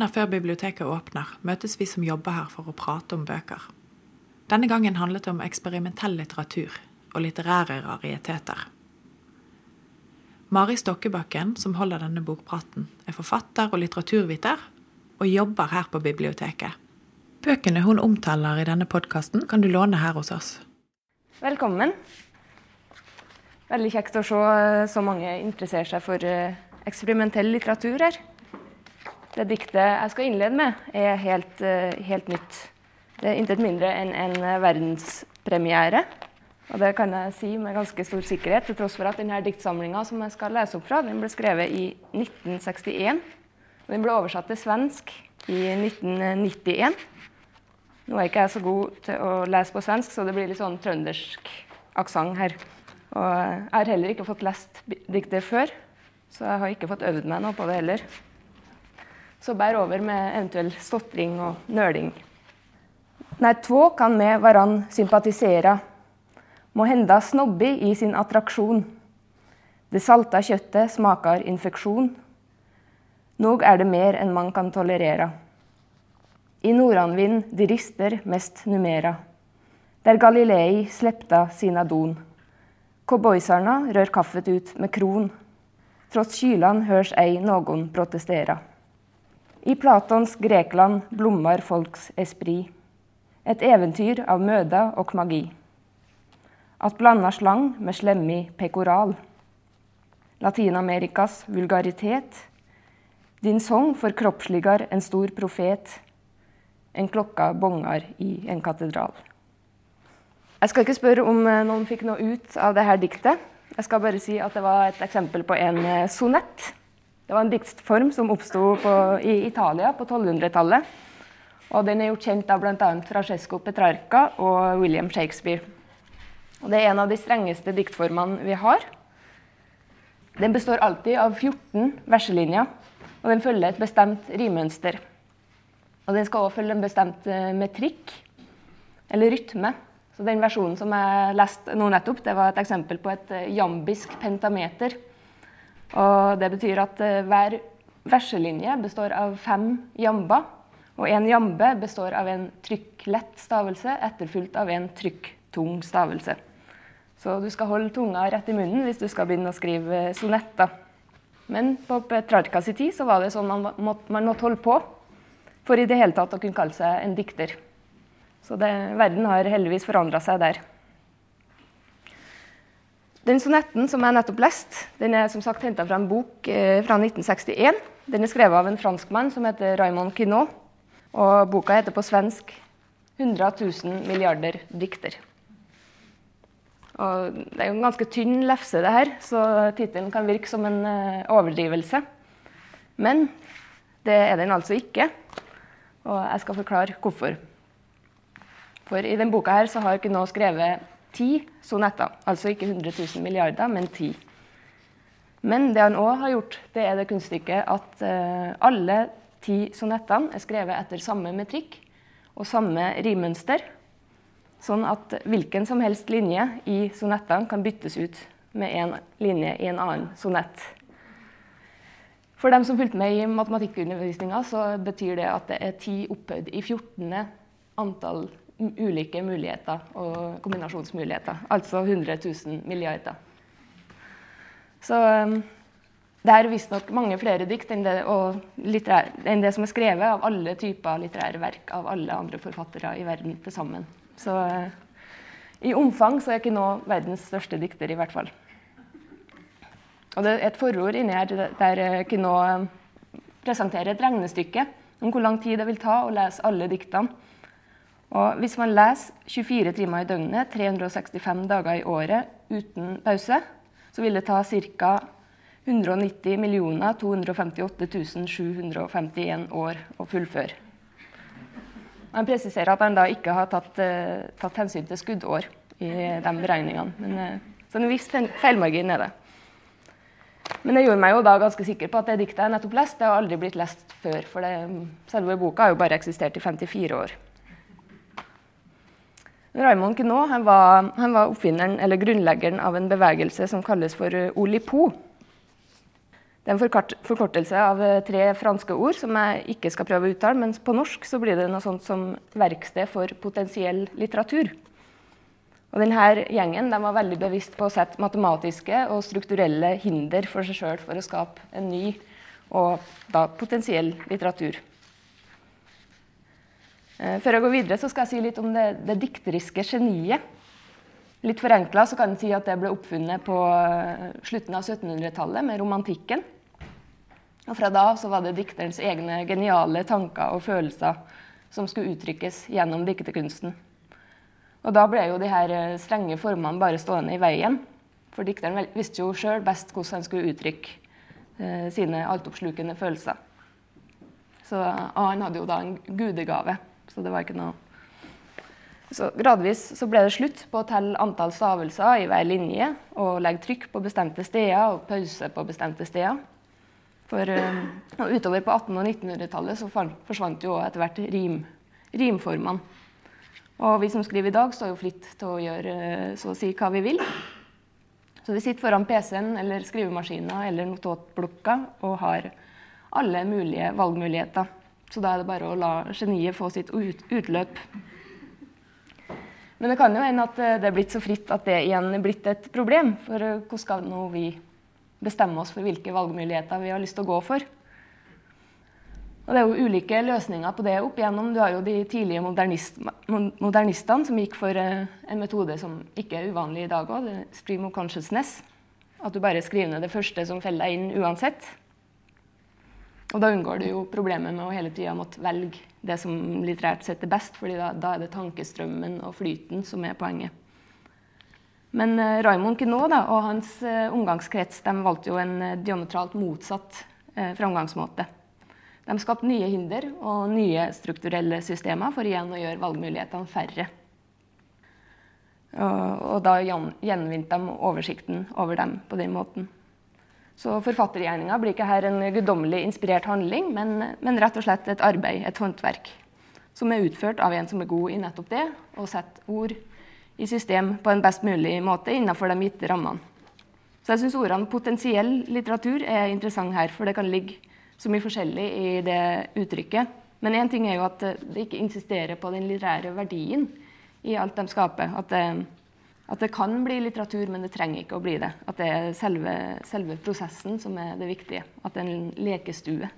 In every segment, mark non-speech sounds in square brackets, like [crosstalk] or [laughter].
Månedene før biblioteket åpner, møtes vi som jobber her for å prate om bøker. Denne gangen handlet det om eksperimentell litteratur og litterære rariteter. Mari Stokkebakken, som holder denne bokpraten, er forfatter og litteraturviter, og jobber her på biblioteket. Bøkene hun omtaler i denne podkasten, kan du låne her hos oss. Velkommen. Veldig kjekt å se eh, så mange interesserer seg for eh, eksperimentell litteratur her. Det diktet jeg skal innlede med, er helt, eh, helt nytt. Det er intet mindre enn en verdenspremiere. Og det kan jeg si med ganske stor sikkerhet, til tross for at denne diktsamlinga som jeg skal lese opp fra, den ble skrevet i 1961. Og den ble oversatt til svensk i 1991. Nå er ikke jeg så god til å lese på svensk, så det blir litt sånn trøndersk aksent her. Og jeg har heller ikke fått lest diktet før, så jeg har ikke fått øvd meg noe på det heller. Så bær over med eventuell stotring og nøling. När två kan med varann sympatisera må henda snobbig i sin attraksjon. Det salta kjøttet smaker infeksjon. Nog er det mer enn man kan tolerera. I nordanvind de rister mest numera. Der Galilei slepta sina don. Cowboysarna rør kaffet ut med kron. Trots kylan hørs ei noen protestera. I Platons Grekland blommer folks esprit. Et eventyr av møde og magi. At blanda slang med slemmig pekoral. Latin-Amerikas vulgaritet. Din sang forkroppsligar en stor profet. En klokka bongar i en katedral. Jeg skal ikke spørre om eh, noen fikk noe ut av dette diktet. Jeg skal bare si at det var et eksempel på en eh, sonett. Det var en diktform som oppsto i Italia på 1200-tallet. Og den er gjort kjent av bl.a. Francesco Petrarca og William Shakespeare. Og det er en av de strengeste diktformene vi har. Den består alltid av 14 verselinjer, og den følger et bestemt rimønster. Og den skal også følge en bestemt eh, metrikk, eller rytme. Så den versjonen som jeg leste nå nettopp, det var et eksempel på et eh, jambisk pentameter. Og det betyr at uh, hver verselinje består av fem jamber. Og en jambe består av en trykklett stavelse etterfulgt av en trykktung stavelse. Så du skal holde tunga rett i munnen hvis du skal begynne å skrive sonetter. Men på Petrarcas tid så var det sånn man måtte, man måtte holde på for i det hele tatt å kunne kalle seg en dikter. Så det, verden har heldigvis forandra seg der. Den sonetten som jeg nettopp leste, den er som sagt henta fra en bok eh, fra 1961. Den er skrevet av en franskmann som heter Raymond Quinot. Og boka heter på svensk 100 000 milliarder dikter. Og det er jo en ganske tynn lefse, det her, så tittelen kan virke som en eh, overdrivelse. Men det er den altså ikke, og jeg skal forklare hvorfor. For i denne boka her så har Quinot skrevet ti sonetter. Altså ikke 100 000 milliarder, men ti. Men det han òg har gjort, det er det kunststykket at eh, alle ti sonettene er skrevet etter samme metrikk og samme rimønster. Sånn at hvilken som helst linje i sonettene kan byttes ut med en linje i en annen sonett. For dem som fulgte med i matematikkundervisninga, så betyr det at det er ti opphøyd i 14. antall ulike muligheter og kombinasjonsmuligheter. Altså 100 000 milliarder. Så um, det er visstnok mange flere dikt enn det, enn det, som er skrevet av alle typer litterære verk av alle andre forfattere i verden til sammen. Så uh, i omfang så er ikke nå verdens største dikter, i hvert fall. Og det er et forord inni her der Kino uh, presenterer et regnestykke om hvor lang tid det vil ta å lese alle diktene og hvis man leser 24 timer i døgnet, 365 dager i året uten pause, så vil det ta ca. 190 258 751 år å fullføre. Han presiserer at han da ikke har tatt, uh, tatt hensyn til skuddår i de beregningene. Men, uh, så en viss feilmargin er det. Men det gjorde meg jo da ganske sikker på at det diktet jeg nettopp leste, har aldri blitt lest før. For det, selve boka har jo bare eksistert i 54 år. Raymond Queneau han var, han var, oppfinneren eller grunnleggeren av en bevegelse som kalles for eh, Olipo. Det er en forkortelse av eh, tre franske ord som jeg ikke skal prøve å uttale, men på norsk så blir det noe sånt som 'verksted for potensiell litteratur'. Og denne gjengen de var veldig bevisst på å sette matematiske og strukturelle hinder for seg sjøl for å skape en ny og da potensiell litteratur. Eh, før jeg går videre, så skal jeg si litt om det, det dikteriske geniet. Litt forenkla kan en si at det ble oppfunnet på eh, slutten av 1700-tallet med romantikken. Og Fra da av var det dikterens egne geniale tanker og følelser som skulle uttrykkes gjennom dikterkunsten. Og da ble jo de her eh, strenge formene bare stående i veien. For dikteren visste jo sjøl best hvordan han skulle uttrykke eh, sine altoppslukende følelser. Så, han hadde jo da en gudegave, så det var ikke noe så Gradvis så ble det slutt på å telle antall stavelser i hver linje og legge trykk på bestemte steder og pause på bestemte steder. For uh, utover på 1800- og 1900-tallet så forsvant jo etter hvert rim, rimformene. Og vi som skriver i dag, står jo fritt til å gjøre eh, så å si hva vi vil. Så vi sitter foran PC-en eller skrivemaskiner eller notatblokka og har alle mulige valgmuligheter. Så da er det bare å la geniet få sitt utløp. Men det kan jo hende at eh, det er blitt så fritt at det igjen er blitt et problem. For eh, hvordan skal nå vi bestemme oss for hvilke valgmuligheter vi har lyst til å gå for? Og Det er jo ulike løsninger på det opp igjennom. Du har jo de tidlige modernist, modernistene som gikk for eh, en metode som ikke er uvanlig i dag òg, stream of consciousness. At du bare skriver ned det første som faller deg inn uansett. Og da unngår du jo problemet med å hele tida måtte velge det som litterært sett er best, fordi da, da, er det tankestrømmen og flyten som er poenget. Men uh, Raymond Quinault og hans uh, omgangskrets de valgte jo en uh, diametralt motsatt framgangsmåte. De skapte nye hinder og nye strukturelle systemer for igjen å gjøre valgmulighetene færre. Og, og da gjenvant de oversikten over dem på den måten. Så forfattergjerninga blir ikke her en guddommelig inspirert handling, men, men, rett og slett et arbeid, et håndverk, som er utført av en som er god i nettopp det, og setter ord i system på en best mulig måte innenfor de gitte rammene. Så jeg syns ordene 'potensiell litteratur' er interessant her, for det kan ligge så mye forskjellig i det uttrykket. Men én ting er jo at det ikke insisterer på den litterære verdien i alt de skaper. At det, at det kan bli litteratur, men det trenger ikke å bli det. At det er selve, selve prosessen som er det viktige. At det er en lekestue.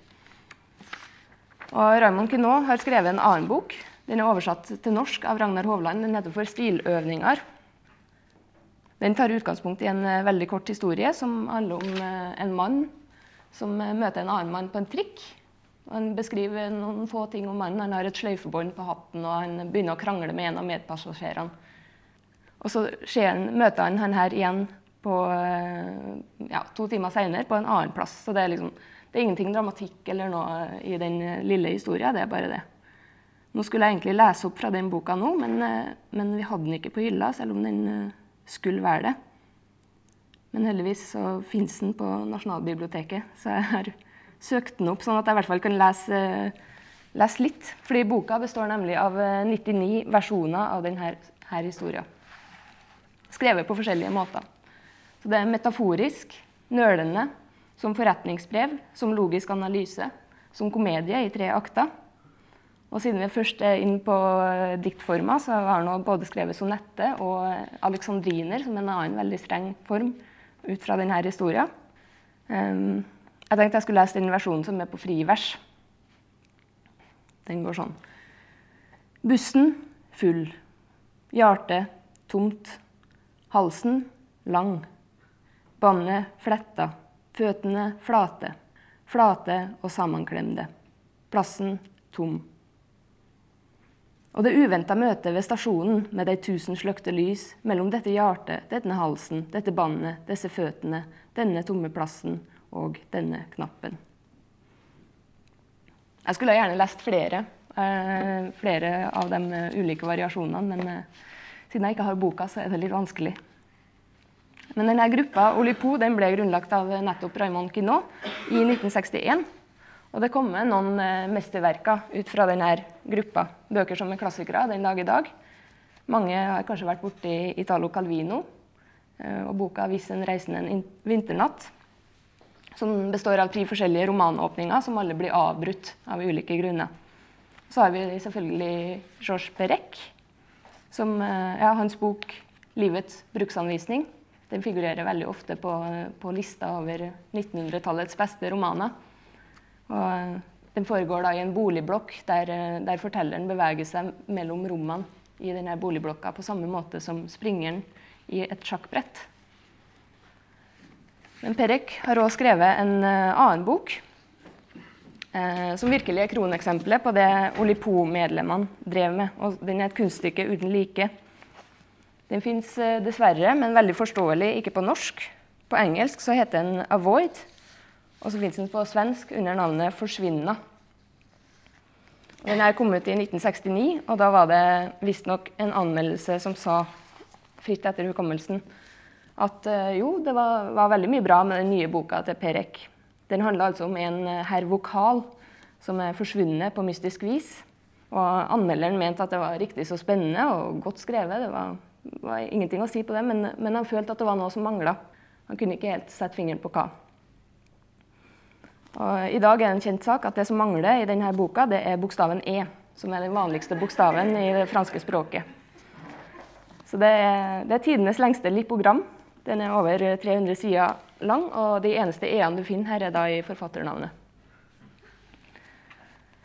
Og Raymond Quinault har skrevet en annen bok. Den er oversatt til norsk av Ragnar Hovland. Den heter for 'Stiløvninger'. Den tar utgangspunkt i en veldig kort historie som handler om eh, en mann som eh, møter en annen mann på en trikk. Han beskriver noen få ting om mannen. Han har et sløyfebånd på hatten, og han begynner å krangle med en av medpassasjerene. Og så han, møter han han her igjen på, eh, ja, to timer seinere på en annen plass. Så det er, liksom, det er ingenting dramatikk eller noe i den lille historia. Det er bare det. Nå skulle jeg egentlig lese opp fra den boka nå, men, eh, men vi hadde den ikke på hylla, selv om den skulle være det. Men heldigvis så fins den på Nasjonalbiblioteket, så jeg har søkt den opp sånn at jeg i hvert fall kan lese, lese litt. Fordi boka består nemlig av 99 eh, versjoner av denne her historien. Skrevet på forskjellige måter. Så det er metaforisk, nølende, som forretningsbrev, som logisk analyse, som komedie i tre akter. Og siden vi først er inn på diktforma, diktformer, så har han både skrevet sonette og alexandriner, som er en annen veldig streng form ut fra denne historien. Um, jeg tenkte jeg skulle lese den versjonen som er på frivers. Den går sånn. Bussen full. Hjartet tomt. Halsen lang. Båndet fletta. Føttene flate. Flate og sammenklemde. Plassen tom. Og det uventa møtet ved stasjonen med de tusen sløkte lys mellom dette hjertet, denne halsen, dette båndet, disse føttene, denne tomme plassen og denne knappen. Jeg skulle gjerne lest flere, eh, flere av de ulike variasjonene, men eh, siden jeg ikke har boka, så er det litt vanskelig. Men denne gruppa Olipo den ble grunnlagt av nettopp Raymond Quinault i 1961. Og det kommer noen eh, mesterverker ut fra denne gruppa. Bøker som er klassikere den dag i dag. Mange har kanskje vært borti Italo Calvino eh, og boka 'Hvis en reisende en vinternatt'. som består av tre forskjellige romanåpninger som alle blir avbrutt av ulike grunner. Så har vi selvfølgelig Georges Perec, som ja, hans bok 'Livets bruksanvisning' den figurerer veldig ofte på, på lista over 1900-tallets beste romaner. Og den foregår da i en boligblokk der, der fortelleren beveger seg mellom rommene i denne boligblokka på samme måte som springeren i et sjakkbrett. Men Perek har òg skrevet en annen bok uh, som virkelig er kroneksempelet på det Olipo-medlemmene drev med. Og den er et kunststykke uten like. Den fins eh, dessverre, men veldig forståelig, ikke på norsk. På engelsk så heter den 'Avoid', og så fins den på svensk under navnet 'Forsvinna'. Den er kommet ut i 1969, og da var det visstnok en anmeldelse som sa, fritt etter hukommelsen, at uh, jo, det var, var, veldig mye bra med den nye boka til Perek. Den handla altså om en uh, herr Vokal som er forsvunnet på mystisk vis. Og anmelderen mente at det var riktig så spennende og godt skrevet. Det var, var ingenting å si på det, men, men, han følte at det var noe som mangla. Han kunne ikke helt sette fingeren på hva. Og I dag er det en kjent sak at det som mangler i denne boka, det er bokstaven E, som er den vanligste bokstaven i det franske språket. Så det er, det er tidenes lengste lipogram. Den er over 300 sider lang, og de eneste e-ene du finner her, er da i forfatternavnet.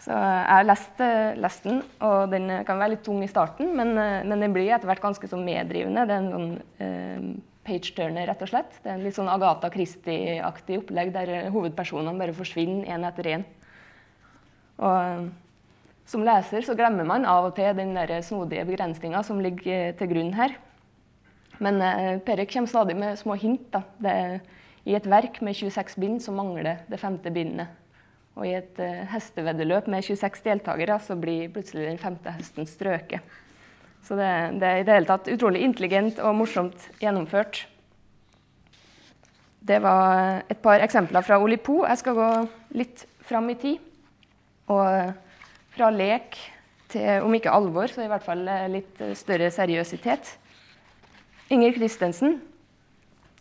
Så jeg har lest, eh, lest, den, og den kan være litt tung i starten, men, eh, men den blir etter hvert ganske så meddrivende. Det er en sånn eh, page-turner, rett og slett. Det er en litt sånn Agatha Christie-aktig opplegg der hovedpersonene bare forsvinner én etter én. Og som leser så glemmer man av og til den der snodige begrensninga som ligger til grunn her. Men eh, Perek kommer stadig med små hint. Er, I et verk med 26 bind så mangler det femte bindet. Og i et uh, hesteveddeløp med 26 deltakere så blir plutselig den femte hesten strøket. Så det, det, er i det hele tatt utrolig intelligent og morsomt gjennomført. Det var et par eksempler fra Olipo. Jeg skal gå litt fram i tid. Og fra lek til, om ikke alvor, så i hvert fall litt større seriøsitet. Inger Christensen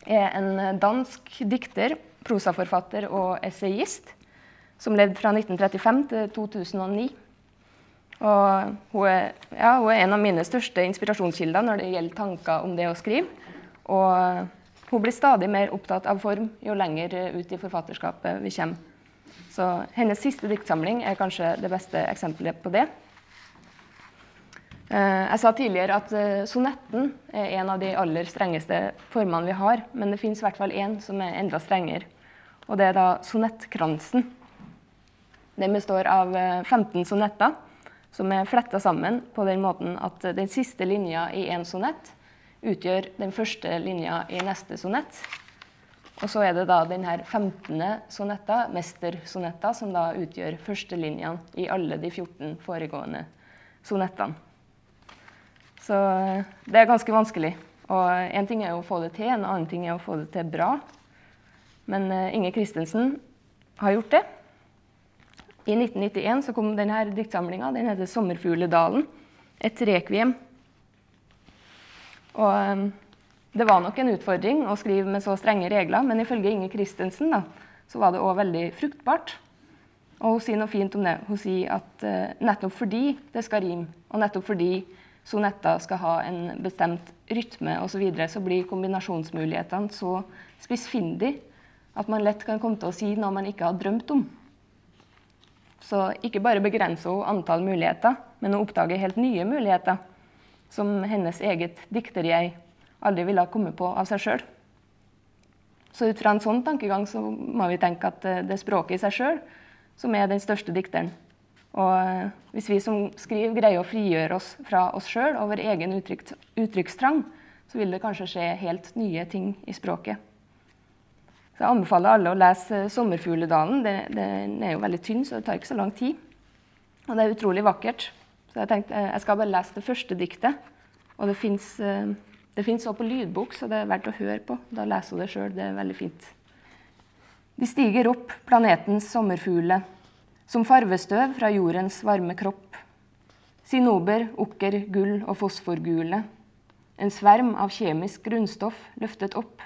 er en dansk dikter, prosaforfatter og essayist som levde fra 1935 til 2009. Og hun er, ja, hun er, en av mine største inspirasjonskilder når det gjelder tanker om det å skrive. Og hun blir stadig mer opptatt av form jo lenger ut i forfatterskapet vi kommer. Så hennes siste diktsamling er kanskje det beste eksempelet på det. Eh, jeg sa tidligere at eh, sonetten er en av de aller strengeste formene vi har. Men det fins i hvert fall én som er enda strengere. Og det er da sonettkransen. Den består av 15 eh, sonetter som er fletta sammen på den måten at den siste linja i én sonett utgjør den første linja i neste sonett. Og så er det da den her 15. sonetta, mestersonetta, som da utgjør førstelinjene i alle de 14 foregående sonettene. Så eh, det er ganske vanskelig. Og én ting er å få det til, en annen ting er å få det til bra. Men uh, Inge Christensen har gjort det. I 1991 så kom denne diktsamlinga. Den heter 'Sommerfugledalen'. Et rekviem. Og um, det var nok en utfordring å skrive med så strenge regler, men ifølge Inge Christensen da, så var det òg veldig fruktbart. Og hun sier noe fint om det. Hun sier at nettopp fordi det skal rime, og nettopp fordi sonetter skal ha en bestemt rytme osv., så, videre, så blir kombinasjonsmulighetene så spissfindige at man lett kan komme til å si noe man ikke har drømt om. Så ikke bare begrenser hun antall muligheter, men hun oppdager helt nye muligheter som hennes eget dikterjeg aldri ville ha kommet på av seg sjøl. Så ut fra en sånn tankegang så må vi tenke at det er språket i seg sjøl som er den største dikteren. Og eh, hvis vi som skriver greier å frigjøre oss fra oss sjøl og vår egen uttrykk, uttrykkstrang, så vil det kanskje skje helt nye ting i språket. Så jeg anbefaler alle å lese 'Sommerfugledalen'. Den er jo veldig tynn, så det tar ikke så lang tid. Og det er utrolig vakkert. Så jeg tenkte eh, jeg skal bare lese det første diktet. Og det fins også på lydbok, så det er verdt å høre på. Da leser hun det sjøl. Det er veldig fint. De stiger opp, planetens sommerfugler som farvestøv fra jordens varme kropp. Sinober, okker, gull og fosforgule. En sverm av kjemisk grunnstoff løftet opp.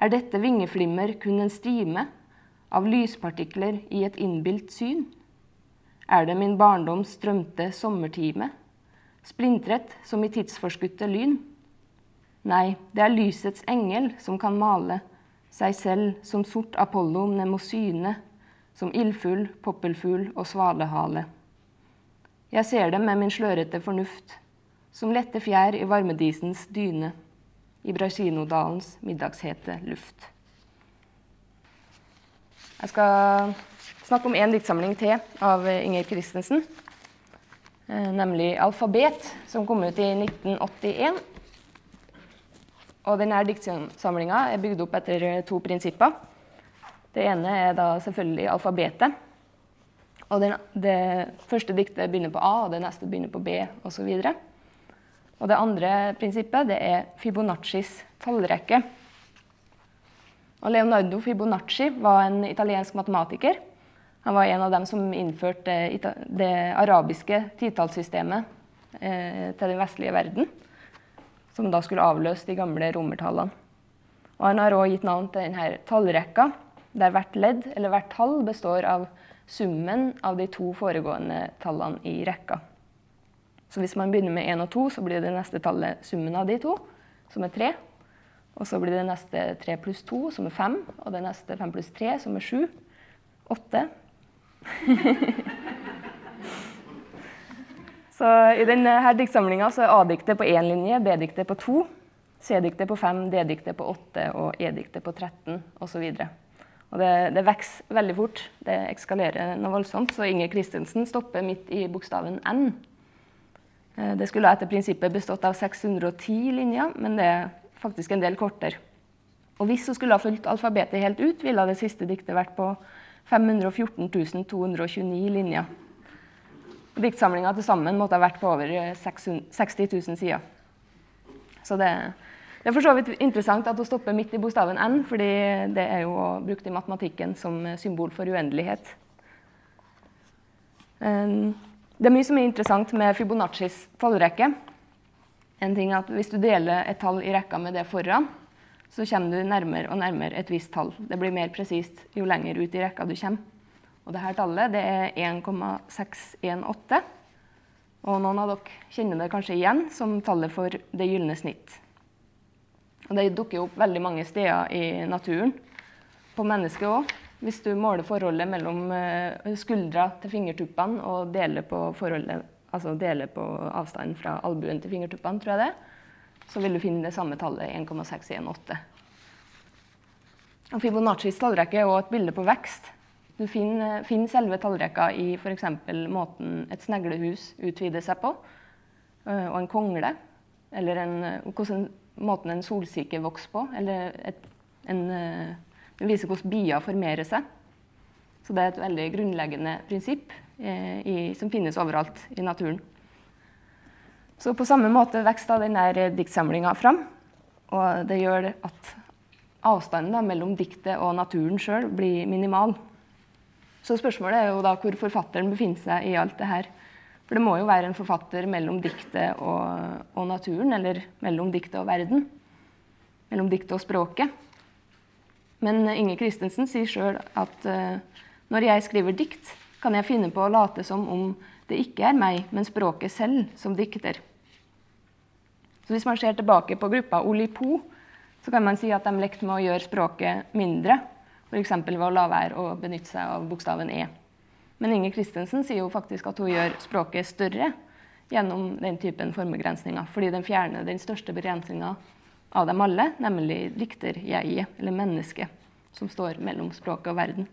Er dette vingeflimmer kun en stime av lyspartikler i et innbilt syn? Er det min barndoms strømte sommertime, splintret som i tidsforskutte lyn? Nei, det er lysets engel som kan male seg selv som sort Apollo mnemosyne, som ildfugl, poppelfugl og svalehale. Jeg ser dem med min slørete fornuft, som lette fjær i varmedisens dyne, i Brasinodalens middagshete luft. Jeg skal snakke om en diktsamling til av Inger Christensen, eh, nemlig 'Alfabet', som kom ut i 1981. Og denne diktsamlinga er bygd opp etter to prinsipper. Det ene er da selvfølgelig alfabetet. Og den, det første diktet begynner på A, og det neste begynner på B osv. Og, og det andre prinsippet det er Fibonaccis tallrekke. Og Leonardo Fibonacci var en italiensk matematiker. Han var en av dem som innførte det arabiske titallssystemet eh, til den vestlige verden. Som da skulle avløse de gamle romertallene. Og han har òg gitt navn til denne tallrekka, der hvert ledd eller hvert tall består av summen av de to foregående tallene i rekka. Så hvis man begynner med 1 og 2, så blir det neste tallet summen av de to, som er 3. Og så blir det neste 3 pluss 2, som er 5. Og det neste 5 pluss 3, som er 7. 8. [laughs] så i denne diktsamlinga er A-diktet på én linje, B-diktet på to, C-diktet på 5, D-diktet på 8 og E-diktet på 13 osv. Og det, det vokser veldig fort. Det ekskalerer noe voldsomt. Så Inger Christensen stopper midt i bokstaven N. Eh, det skulle etter prinsippet bestått av 610 linjer, men det er faktisk en del kortere. Og hvis hun skulle ha fulgt alfabetet helt ut, ville det siste diktet vært på 514 229 linjer. Diktsamlinga til sammen måtte ha vært på over 60 000 sider. Så det, det, er for så vidt interessant at hun stopper midt i bokstaven N, fordi det er jo brukt i matematikken som symbol for uendelighet. Um, det er mye som er interessant med Fibonaccis tallrekke. En ting er at Hvis du deler et tall i rekka med det foran, så kommer du nærmere og nærmere et visst tall. Det blir mer presist jo lenger ut i rekka du kommer. Og dette tallet det er 1,618. Og noen av dere kjenner det kanskje igjen som tallet for det gylne snitt. Og det dukker opp veldig mange steder i naturen. På mennesket òg. Hvis du måler forholdet mellom eh, skuldra til fingertuppene og deler på, altså deler på avstanden fra albuen til fingertuppene, tror jeg det, så vil du finne det samme tallet, 1,618. Og Fibonaccis tallrekke er òg et bilde på vekst. Du finner, finner selve tallrekka i f.eks. måten et sneglehus utvider seg på, eh, og en kongle, eller en, hvordan, måten en solsyke vokser på, eller et, en den viser hvordan bier formerer seg. Så det er et veldig grunnleggende prinsipp eh, i, som finnes overalt i naturen. Så på samme måte vokser denne diktsamlinga fram. Og det gjør at avstanden da, mellom diktet og naturen sjøl blir minimal. Så spørsmålet er jo da hvor forfatteren befinner seg i alt det her. For det må jo være en forfatter mellom diktet og, og naturen, eller mellom diktet og verden. Mellom diktet og språket. Men Inge Christensen sier sjøl at uh, når jeg skriver dikt, kan jeg finne på å late som om det ikke er meg, men språket selv som dikter. Så Hvis man ser tilbake på gruppa Olipo, så kan man si at de lekte med å gjøre språket mindre. F.eks. ved å la være å benytte seg av bokstaven E. Men Inger Christensen sier jo faktisk at hun gjør språket større gjennom den typen formegrensninger, fordi den fjerner den største begrensninga av dem alle, nemlig dikter jeg, eller mennesket, som står mellom språket og verden.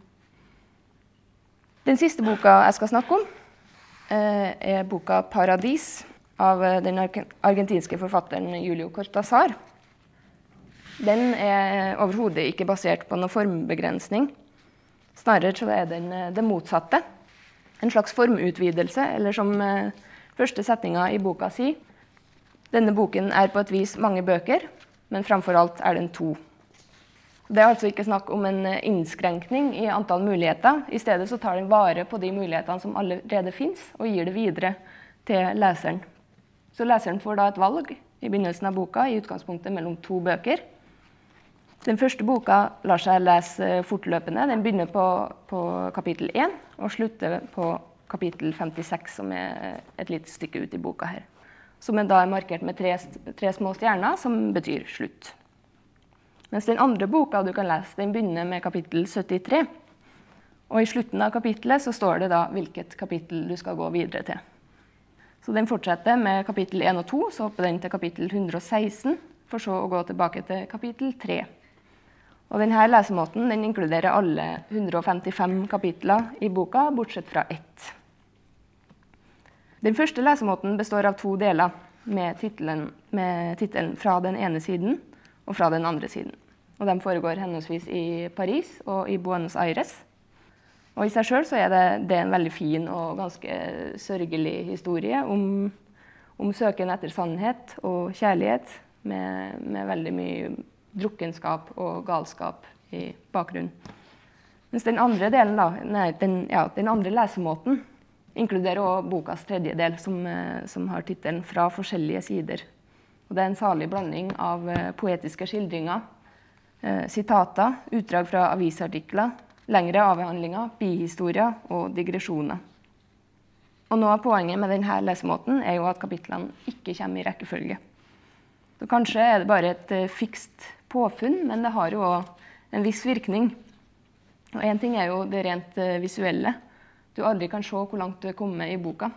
Den siste boka jeg skal snakke om, eh, er boka 'Paradis' av eh, den argentinske forfatteren Julio Cortazar. Den er overhodet ikke basert på noen formbegrensning. Snarere så er den eh, det motsatte. En slags formutvidelse, eller som første setninga i boka sier. Denne boken er på et vis mange bøker, men framfor alt er den to. Det er altså ikke snakk om en eh, innskrenkning i antall muligheter. I stedet så tar den vare på de mulighetene som allerede fins, og gir det videre til leseren. Så leseren får da et valg i begynnelsen av boka, i utgangspunktet mellom to bøker. Den første boka lar seg lese fortløpende. Den begynner på, på kapittel 1 og slutter på kapittel 56, som er et lite stykke ut i boka her. Som da er markert med tre, tre små stjerner, som betyr slutt. Mens den andre boka du kan lese, den begynner med kapittel 73. Og i slutten av kapittelet så står det da hvilket kapittel du skal gå videre til. Så den fortsetter med kapittel 1 og 2, så hopper den til kapittel 116, for så å gå tilbake til kapittel 3. Og denne lesemåten den inkluderer alle 155 kapitler i boka, bortsett fra ett. Den første lesemåten består av to deler, med tittelen 'Fra den ene siden' og 'Fra den andre siden'. Og De foregår henholdsvis i Paris og i Buenos Aires. Og I seg sjøl er det, det er en veldig fin og ganske sørgelig historie om, om søken etter sannhet og kjærlighet, med, med, veldig mye drukkenskap og galskap i bakgrunnen. Mens den andre delen, da, nei, den, ja, den andre lesemåten inkluderer også bokas tredje del, som, som har tittelen 'Fra forskjellige sider'. Og det er en salig blanding av eh, poetiske skildringer, eh, sitater, utdrag fra avisartikler, lengre avhandlinger, bihistorier og digresjoner. Og Noe av poenget med denne lesemåten er jo at kapitlene ikke kommer i rekkefølge. Så Kanskje er det bare et fikst påfunn, men det har jo òg en viss virkning. Og Én ting er jo det rent uh, visuelle. Du aldri kan se hvor langt du er kommet i boka.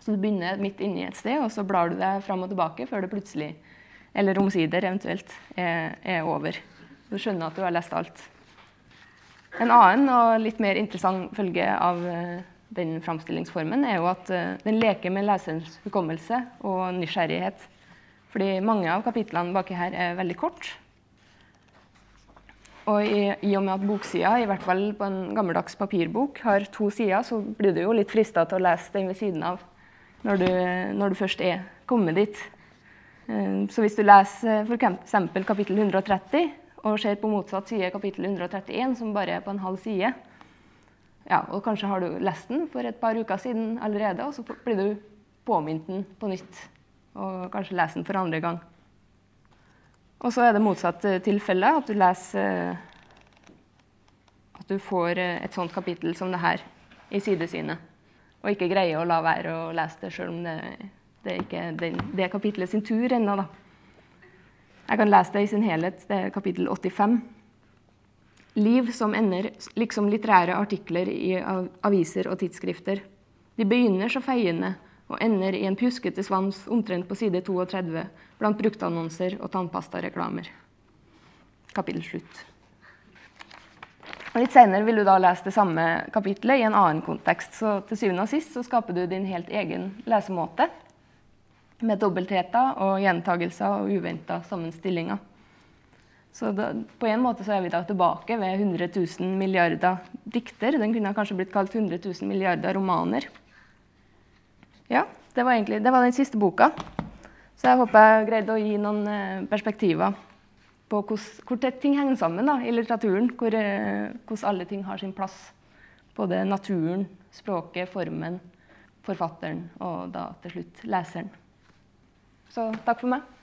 Så du begynner midt inni et sted, og så blar du deg fram og tilbake før det plutselig, eller omsider eventuelt, er, er over. Du skjønner at du har lest alt. En annen og litt mer interessant følge av eh, den framstillingsformen er jo at eh, den leker med leserens hukommelse og nysgjerrighet. Fordi mange av kapitlene baki her er veldig kort. Og i, i, og med at boksida, i hvert fall på en gammeldags papirbok, har to sider, så blir du jo litt frista til å lese den ved siden av når du, når du først er kommet dit. Eh, så hvis du leser f.eks. kapittel 130 og ser på motsatt side kapittel 131, som bare er på en halv side. Ja, og kanskje har du lest den for et par uker siden allerede, og så blir du påminnet den på nytt. Og kanskje lese den for andre gang. Og så er det motsatt eh, tilfelle, at du leser eh, At du får eh, et sånt kapittel som det her i sidesynet. Og ikke greier å la være å lese det, sjøl om det, det ikke er det kapitlet sin tur ennå. da. Jeg kan lese det i sin helhet. Det er kapittel 85. Liv som ender liksom litterære artikler i aviser og tidsskrifter. De begynner så feiende og ender i en pjuskete svans omtrent på side 32 blant bruktannonser og tannpastareklamer. Kapittel slutt. Og litt senere vil du da lese det samme kapittelet i en annen kontekst. Så til syvende og sist så skaper du din helt egen lesemåte med dobbeltheter og gjentagelser og uventa sammenstillinger. Så da, på en måte så er vi da tilbake ved 100 000 milliarder dikter. Den kunne kanskje blitt kalt 100 000 milliarder romaner. Ja, det var, egentlig, det var den siste boka. Så jeg håper jeg greide å gi noen eh, perspektiver på hvor tett ting henger sammen da, i litteraturen. Eh, hvordan alle ting har sin plass. Både naturen, språket, formen, forfatteren og da til slutt leseren. Så takk for meg.